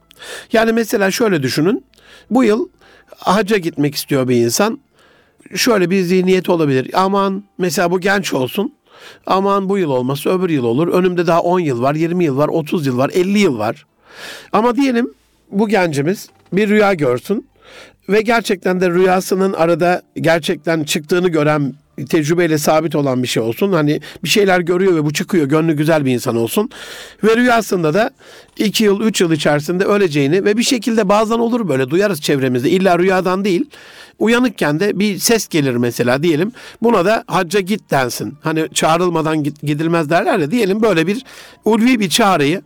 Yani mesela şöyle düşünün. Bu yıl hacca gitmek istiyor bir insan. Şöyle bir zihniyet olabilir. Aman mesela bu genç olsun. Aman bu yıl olması öbür yıl olur. Önümde daha 10 yıl var, 20 yıl var, 30 yıl var, 50 yıl var. Ama diyelim bu gencimiz bir rüya görsün ve gerçekten de rüyasının arada gerçekten çıktığını gören tecrübeyle sabit olan bir şey olsun. Hani bir şeyler görüyor ve bu çıkıyor. Gönlü güzel bir insan olsun. Ve rüyasında da iki yıl, üç yıl içerisinde öleceğini ve bir şekilde bazen olur böyle duyarız çevremizde. İlla rüyadan değil. Uyanıkken de bir ses gelir mesela diyelim. Buna da hacca git densin. Hani çağrılmadan git, gidilmez derler ya diyelim böyle bir ulvi bir çağrıyı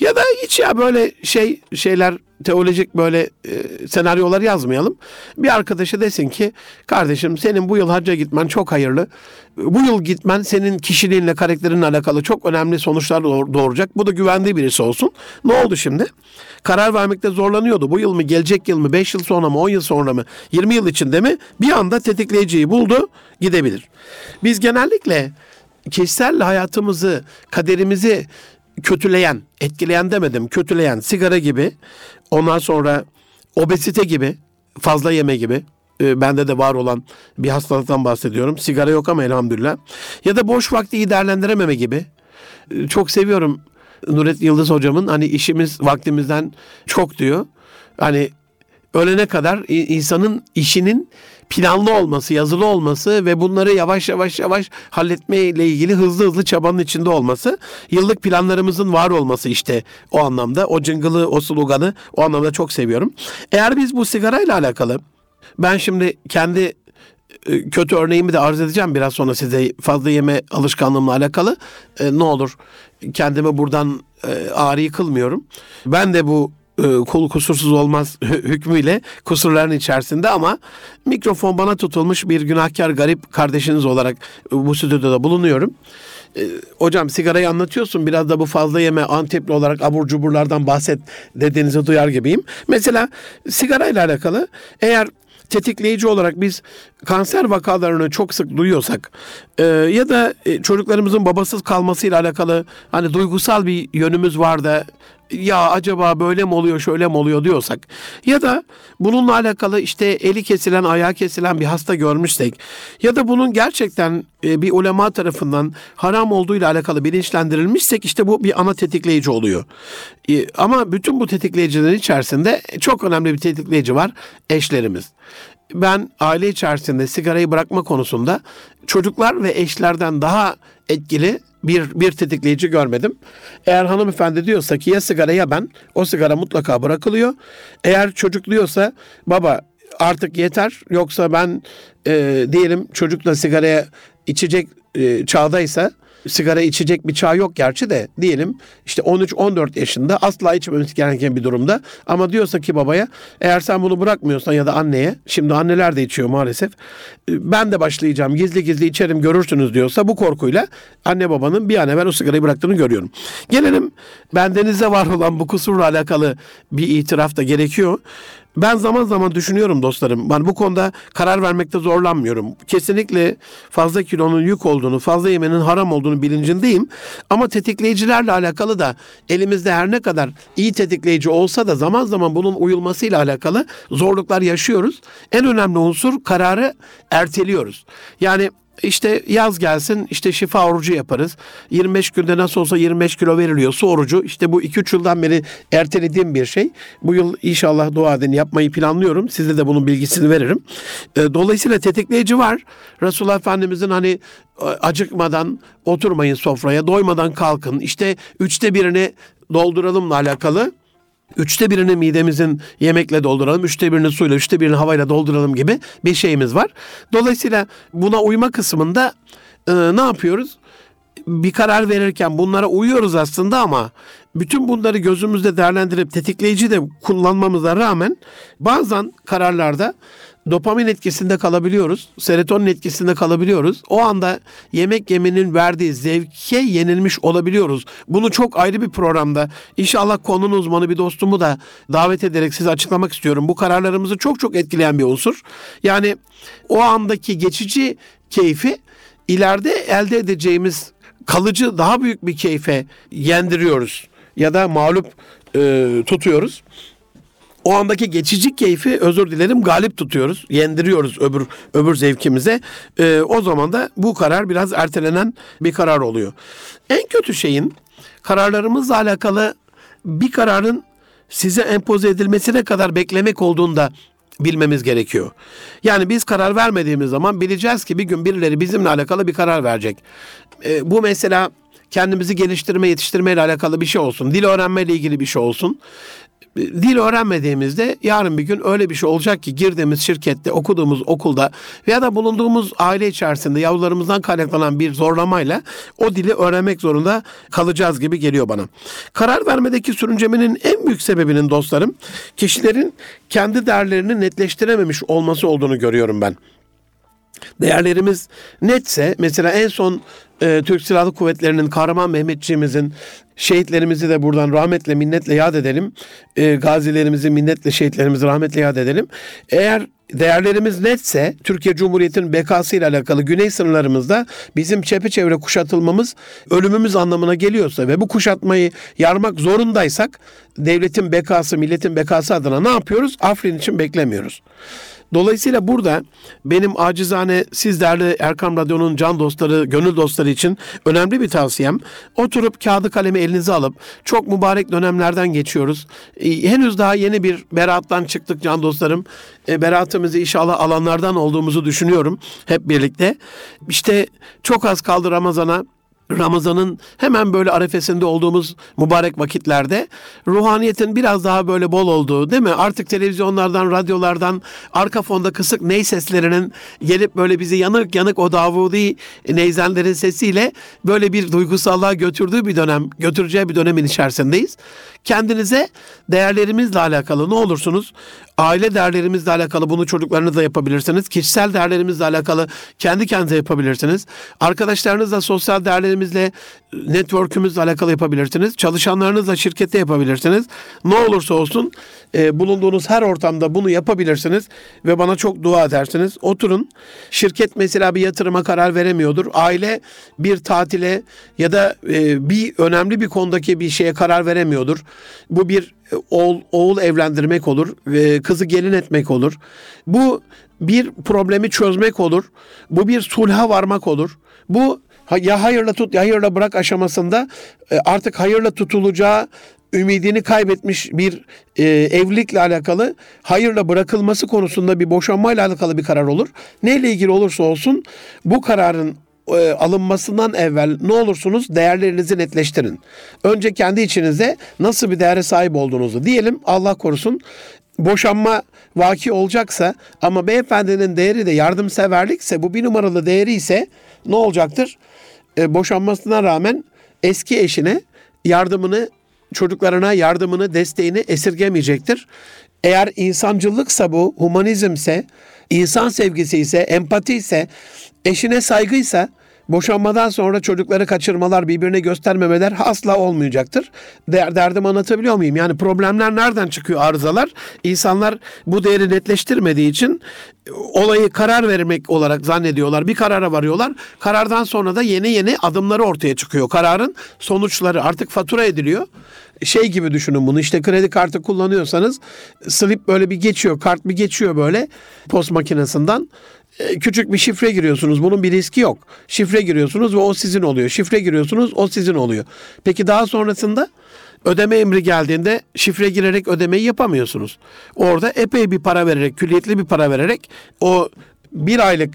ya da hiç ya böyle şey şeyler teolojik böyle e, senaryolar yazmayalım. Bir arkadaşı desin ki kardeşim senin bu yıl hacca gitmen çok hayırlı. Bu yıl gitmen senin kişiliğinle karakterinle alakalı çok önemli sonuçlar doğuracak. Bu da güvendiği birisi olsun. Ne oldu şimdi? Karar vermekte zorlanıyordu. Bu yıl mı gelecek yıl mı 5 yıl sonra mı 10 yıl sonra mı 20 yıl içinde mi bir anda tetikleyiciyi buldu gidebilir. Biz genellikle kişisel hayatımızı, kaderimizi kötüleyen, etkileyen demedim, kötüleyen sigara gibi, ondan sonra obezite gibi, fazla yeme gibi, e, bende de var olan bir hastalıktan bahsediyorum. Sigara yok ama elhamdülillah. Ya da boş vakti iyi değerlendirememe gibi. E, çok seviyorum Nurettin Yıldız hocamın hani işimiz vaktimizden çok diyor. Hani ölene kadar insanın işinin planlı olması, yazılı olması ve bunları yavaş yavaş yavaş halletme ile ilgili hızlı hızlı çabanın içinde olması, yıllık planlarımızın var olması işte o anlamda. O cıngılı, o sloganı o anlamda çok seviyorum. Eğer biz bu sigarayla alakalı ben şimdi kendi e, kötü örneğimi de arz edeceğim biraz sonra size fazla yeme alışkanlığımla alakalı. E, ne olur kendimi buradan e, ağrı kılmıyorum. Ben de bu e, kul kusursuz olmaz *laughs* hükmüyle kusurların içerisinde ama mikrofon bana tutulmuş bir günahkar garip kardeşiniz olarak bu stüdyoda bulunuyorum. E, hocam sigarayı anlatıyorsun biraz da bu fazla yeme antepli olarak abur cuburlardan bahset dediğinizi duyar gibiyim. Mesela sigarayla alakalı eğer tetikleyici olarak biz kanser vakalarını çok sık duyuyorsak e, ya da e, çocuklarımızın babasız kalmasıyla alakalı hani duygusal bir yönümüz var da ya acaba böyle mi oluyor şöyle mi oluyor diyorsak ya da bununla alakalı işte eli kesilen ayağı kesilen bir hasta görmüşsek ya da bunun gerçekten e, bir ulema tarafından haram olduğu ile alakalı bilinçlendirilmişsek işte bu bir ana tetikleyici oluyor. E, ama bütün bu tetikleyicilerin içerisinde çok önemli bir tetikleyici var eşlerimiz ben aile içerisinde sigarayı bırakma konusunda çocuklar ve eşlerden daha etkili bir, bir tetikleyici görmedim. Eğer hanımefendi diyorsa ki ya sigara ya ben o sigara mutlaka bırakılıyor. Eğer çocuk diyorsa baba artık yeter yoksa ben e, diyelim çocukla sigaraya içecek e, çağdaysa sigara içecek bir çağ yok gerçi de diyelim işte 13-14 yaşında asla içmemesi gereken bir durumda ama diyorsa ki babaya eğer sen bunu bırakmıyorsan ya da anneye şimdi anneler de içiyor maalesef ben de başlayacağım gizli gizli içerim görürsünüz diyorsa bu korkuyla anne babanın bir an evvel o sigarayı bıraktığını görüyorum. Gelelim bendenize var olan bu kusurla alakalı bir itiraf da gerekiyor. Ben zaman zaman düşünüyorum dostlarım. Ben bu konuda karar vermekte zorlanmıyorum. Kesinlikle fazla kilonun yük olduğunu, fazla yemenin haram olduğunu bilincindeyim. Ama tetikleyicilerle alakalı da elimizde her ne kadar iyi tetikleyici olsa da zaman zaman bunun uyulmasıyla alakalı zorluklar yaşıyoruz. En önemli unsur kararı erteliyoruz. Yani işte yaz gelsin işte şifa orucu yaparız. 25 günde nasıl olsa 25 kilo veriliyor su orucu. İşte bu 2-3 yıldan beri ertelediğim bir şey. Bu yıl inşallah dua edin yapmayı planlıyorum. Size de bunun bilgisini veririm. Ee, dolayısıyla tetikleyici var. Resulullah Efendimizin hani e, acıkmadan oturmayın sofraya, doymadan kalkın. İşte üçte birini dolduralımla alakalı Üçte birini midemizin yemekle dolduralım, üçte birini suyla, üçte birini havayla dolduralım gibi bir şeyimiz var. Dolayısıyla buna uyma kısmında e, ne yapıyoruz? Bir karar verirken bunlara uyuyoruz aslında ama bütün bunları gözümüzde değerlendirip tetikleyici de kullanmamıza rağmen bazen kararlarda dopamin etkisinde kalabiliyoruz. Serotonin etkisinde kalabiliyoruz. O anda yemek yemenin verdiği zevke yenilmiş olabiliyoruz. Bunu çok ayrı bir programda inşallah konunun uzmanı bir dostumu da davet ederek size açıklamak istiyorum. Bu kararlarımızı çok çok etkileyen bir unsur. Yani o andaki geçici keyfi ileride elde edeceğimiz kalıcı daha büyük bir keyfe yendiriyoruz ya da mağlup e, tutuyoruz o andaki geçici keyfi özür dilerim galip tutuyoruz. Yendiriyoruz öbür öbür zevkimize. Ee, o zaman da bu karar biraz ertelenen bir karar oluyor. En kötü şeyin kararlarımızla alakalı bir kararın size empoze edilmesine kadar beklemek olduğunda bilmemiz gerekiyor. Yani biz karar vermediğimiz zaman bileceğiz ki bir gün birileri bizimle alakalı bir karar verecek. Ee, bu mesela kendimizi geliştirme, yetiştirme ile alakalı bir şey olsun. Dil öğrenme ile ilgili bir şey olsun dil öğrenmediğimizde yarın bir gün öyle bir şey olacak ki girdiğimiz şirkette, okuduğumuz okulda veya da bulunduğumuz aile içerisinde yavrularımızdan kaynaklanan bir zorlamayla o dili öğrenmek zorunda kalacağız gibi geliyor bana. Karar vermedeki sürüncemenin en büyük sebebinin dostlarım kişilerin kendi değerlerini netleştirememiş olması olduğunu görüyorum ben değerlerimiz netse mesela en son e, Türk Silahlı Kuvvetleri'nin kahraman Mehmetçiğimizin şehitlerimizi de buradan rahmetle minnetle yad edelim. E, gazilerimizi minnetle şehitlerimizi rahmetle yad edelim. Eğer değerlerimiz netse Türkiye Cumhuriyeti'nin bekası ile alakalı güney sınırlarımızda bizim çepeçevre kuşatılmamız ölümümüz anlamına geliyorsa ve bu kuşatmayı yarmak zorundaysak devletin bekası, milletin bekası adına ne yapıyoruz? Afrin için beklemiyoruz. Dolayısıyla burada benim acizane siz değerli Erkam Radyo'nun can dostları, gönül dostları için önemli bir tavsiyem. Oturup kağıdı kalemi elinize alıp çok mübarek dönemlerden geçiyoruz. Ee, henüz daha yeni bir beraattan çıktık can dostlarım. E, beraatımızı inşallah alanlardan olduğumuzu düşünüyorum hep birlikte. İşte çok az kaldı Ramazan'a. Ramazan'ın hemen böyle arefesinde olduğumuz mübarek vakitlerde ruhaniyetin biraz daha böyle bol olduğu değil mi? Artık televizyonlardan, radyolardan arka fonda kısık ney seslerinin gelip böyle bizi yanık yanık o Davudi neyzenlerin sesiyle böyle bir duygusallığa götürdüğü bir dönem, götüreceği bir dönemin içerisindeyiz. Kendinize değerlerimizle alakalı ne olursunuz aile değerlerimizle alakalı bunu çocuklarınızla yapabilirsiniz. Kişisel değerlerimizle alakalı kendi kendinize yapabilirsiniz. Arkadaşlarınızla sosyal değerlerimizle network'ümüzle alakalı yapabilirsiniz. Çalışanlarınızla şirkette yapabilirsiniz. Ne olursa olsun e, bulunduğunuz her ortamda bunu yapabilirsiniz ve bana çok dua edersiniz. Oturun. Şirket mesela bir yatırıma karar veremiyordur. Aile bir tatile ya da e, bir önemli bir konudaki bir şeye karar veremiyordur. Bu bir e, oğul, oğul evlendirmek olur, e, kızı gelin etmek olur. Bu bir problemi çözmek olur. Bu bir sulha varmak olur. Bu ya hayırla tut ya hayırla bırak aşamasında e, artık hayırla tutulacağı ümidini kaybetmiş bir e, evlilikle alakalı hayırla bırakılması konusunda bir boşanmayla alakalı bir karar olur. Neyle ilgili olursa olsun bu kararın e, alınmasından evvel ne olursunuz değerlerinizi netleştirin. Önce kendi içinizde nasıl bir değere sahip olduğunuzu diyelim Allah korusun boşanma vaki olacaksa ama beyefendinin değeri de yardımseverlikse bu bir numaralı değeri ise ne olacaktır? E, boşanmasına rağmen eski eşine yardımını çocuklarına yardımını, desteğini esirgemeyecektir. Eğer insancılıksa bu, humanizmse, insan sevgisi ise, empati ise, eşine saygıysa boşanmadan sonra çocukları kaçırmalar, birbirine göstermemeler asla olmayacaktır. Der, derdim anlatabiliyor muyum? Yani problemler nereden çıkıyor arızalar? İnsanlar bu değeri netleştirmediği için olayı karar vermek olarak zannediyorlar. Bir karara varıyorlar. Karardan sonra da yeni yeni adımları ortaya çıkıyor. Kararın sonuçları artık fatura ediliyor. Şey gibi düşünün bunu işte kredi kartı kullanıyorsanız slip böyle bir geçiyor, kart bir geçiyor böyle post makinesinden. E, küçük bir şifre giriyorsunuz. Bunun bir riski yok. Şifre giriyorsunuz ve o sizin oluyor. Şifre giriyorsunuz o sizin oluyor. Peki daha sonrasında ödeme emri geldiğinde şifre girerek ödemeyi yapamıyorsunuz. Orada epey bir para vererek, külliyetli bir para vererek o bir aylık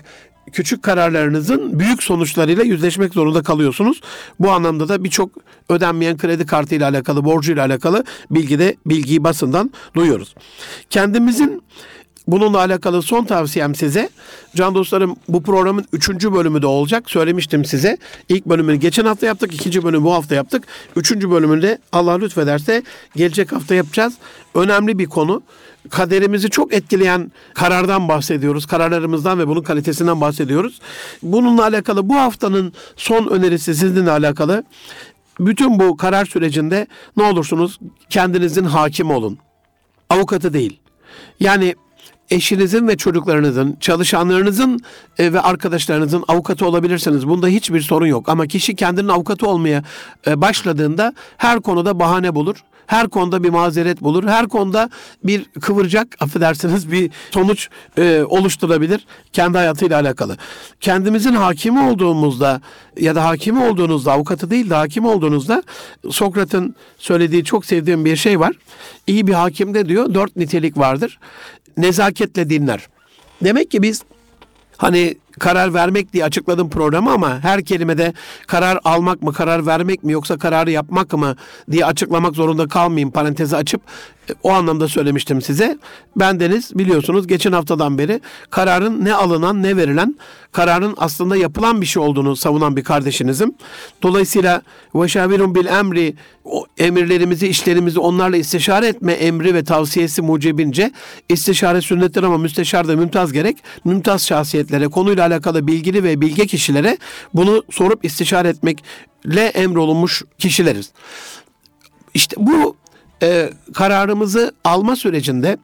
küçük kararlarınızın büyük sonuçlarıyla yüzleşmek zorunda kalıyorsunuz. Bu anlamda da birçok ödenmeyen kredi kartı ile alakalı, borcu ile alakalı bilgi de bilgiyi basından duyuyoruz. Kendimizin Bununla alakalı son tavsiyem size. Can dostlarım bu programın üçüncü bölümü de olacak. Söylemiştim size. İlk bölümünü geçen hafta yaptık. ikinci bölümü bu hafta yaptık. Üçüncü bölümünde Allah lütfederse gelecek hafta yapacağız. Önemli bir konu. Kaderimizi çok etkileyen karardan bahsediyoruz. Kararlarımızdan ve bunun kalitesinden bahsediyoruz. Bununla alakalı bu haftanın son önerisi sizinle alakalı. Bütün bu karar sürecinde ne olursunuz kendinizin hakim olun. Avukatı değil. Yani eşinizin ve çocuklarınızın, çalışanlarınızın e, ve arkadaşlarınızın avukatı olabilirsiniz. Bunda hiçbir sorun yok. Ama kişi kendinin avukatı olmaya e, başladığında her konuda bahane bulur. Her konuda bir mazeret bulur. Her konuda bir kıvıracak, affedersiniz bir sonuç e, oluşturabilir kendi hayatıyla alakalı. Kendimizin hakimi olduğumuzda ya da hakimi olduğunuzda, avukatı değil de hakim olduğunuzda Sokrat'ın söylediği çok sevdiğim bir şey var. İyi bir hakimde diyor dört nitelik vardır nezaketle dinler. Demek ki biz hani karar vermek diye açıkladım programı ama her kelimede karar almak mı, karar vermek mi yoksa kararı yapmak mı diye açıklamak zorunda kalmayayım parantezi açıp e, o anlamda söylemiştim size. Ben Deniz biliyorsunuz geçen haftadan beri kararın ne alınan ne verilen kararın aslında yapılan bir şey olduğunu savunan bir kardeşinizim. Dolayısıyla veşavirun bil emri o emirlerimizi, işlerimizi onlarla istişare etme emri ve tavsiyesi mucibince istişare sünnettir ama müsteşar da mümtaz gerek. Mümtaz şahsiyetlere, konuyla alakalı bilgili ve bilge kişilere bunu sorup istişare etmekle emrolunmuş kişileriz. İşte bu e, kararımızı alma sürecinde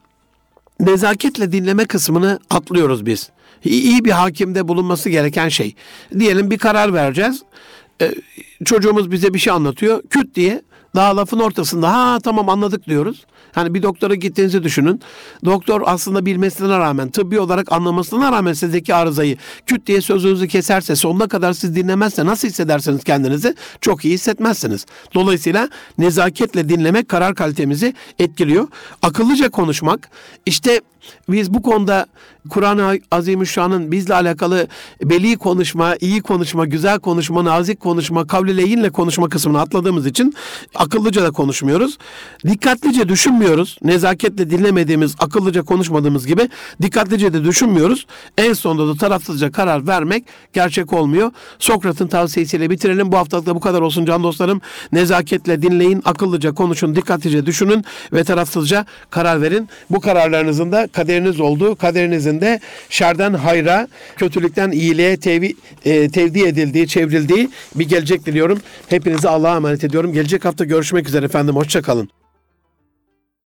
nezaketle dinleme kısmını atlıyoruz biz. İyi bir hakimde bulunması gereken şey. Diyelim bir karar vereceğiz. E, çocuğumuz bize bir şey anlatıyor. Küt diye daha lafın ortasında ha tamam anladık diyoruz. Hani bir doktora gittiğinizi düşünün. Doktor aslında bilmesine rağmen, tıbbi olarak anlamasına rağmen sizdeki arızayı küt diye sözünüzü keserse, sonuna kadar siz dinlemezse nasıl hissedersiniz kendinizi? Çok iyi hissetmezsiniz. Dolayısıyla nezaketle dinlemek karar kalitemizi etkiliyor. Akıllıca konuşmak, işte biz bu konuda Kur'an-ı Azimüşşan'ın bizle alakalı beli konuşma, iyi konuşma, güzel konuşma, nazik konuşma, kavli leyinle konuşma kısmını atladığımız için akıllıca da konuşmuyoruz. Dikkatlice düşünmüyoruz. Nezaketle dinlemediğimiz, akıllıca konuşmadığımız gibi dikkatlice de düşünmüyoruz. En sonunda da tarafsızca karar vermek gerçek olmuyor. Sokrat'ın tavsiyesiyle bitirelim. Bu haftalık da bu kadar olsun can dostlarım. Nezaketle dinleyin, akıllıca konuşun, dikkatlice düşünün ve tarafsızca karar verin. Bu kararlarınızın da kaderiniz olduğu, kaderinizin de şerden hayra, kötülükten iyiliğe tevi, e, tevdi edildiği, çevrildiği bir gelecek diliyorum. Hepinizi Allah'a emanet ediyorum. Gelecek hafta görüşmek üzere efendim. Hoşçakalın.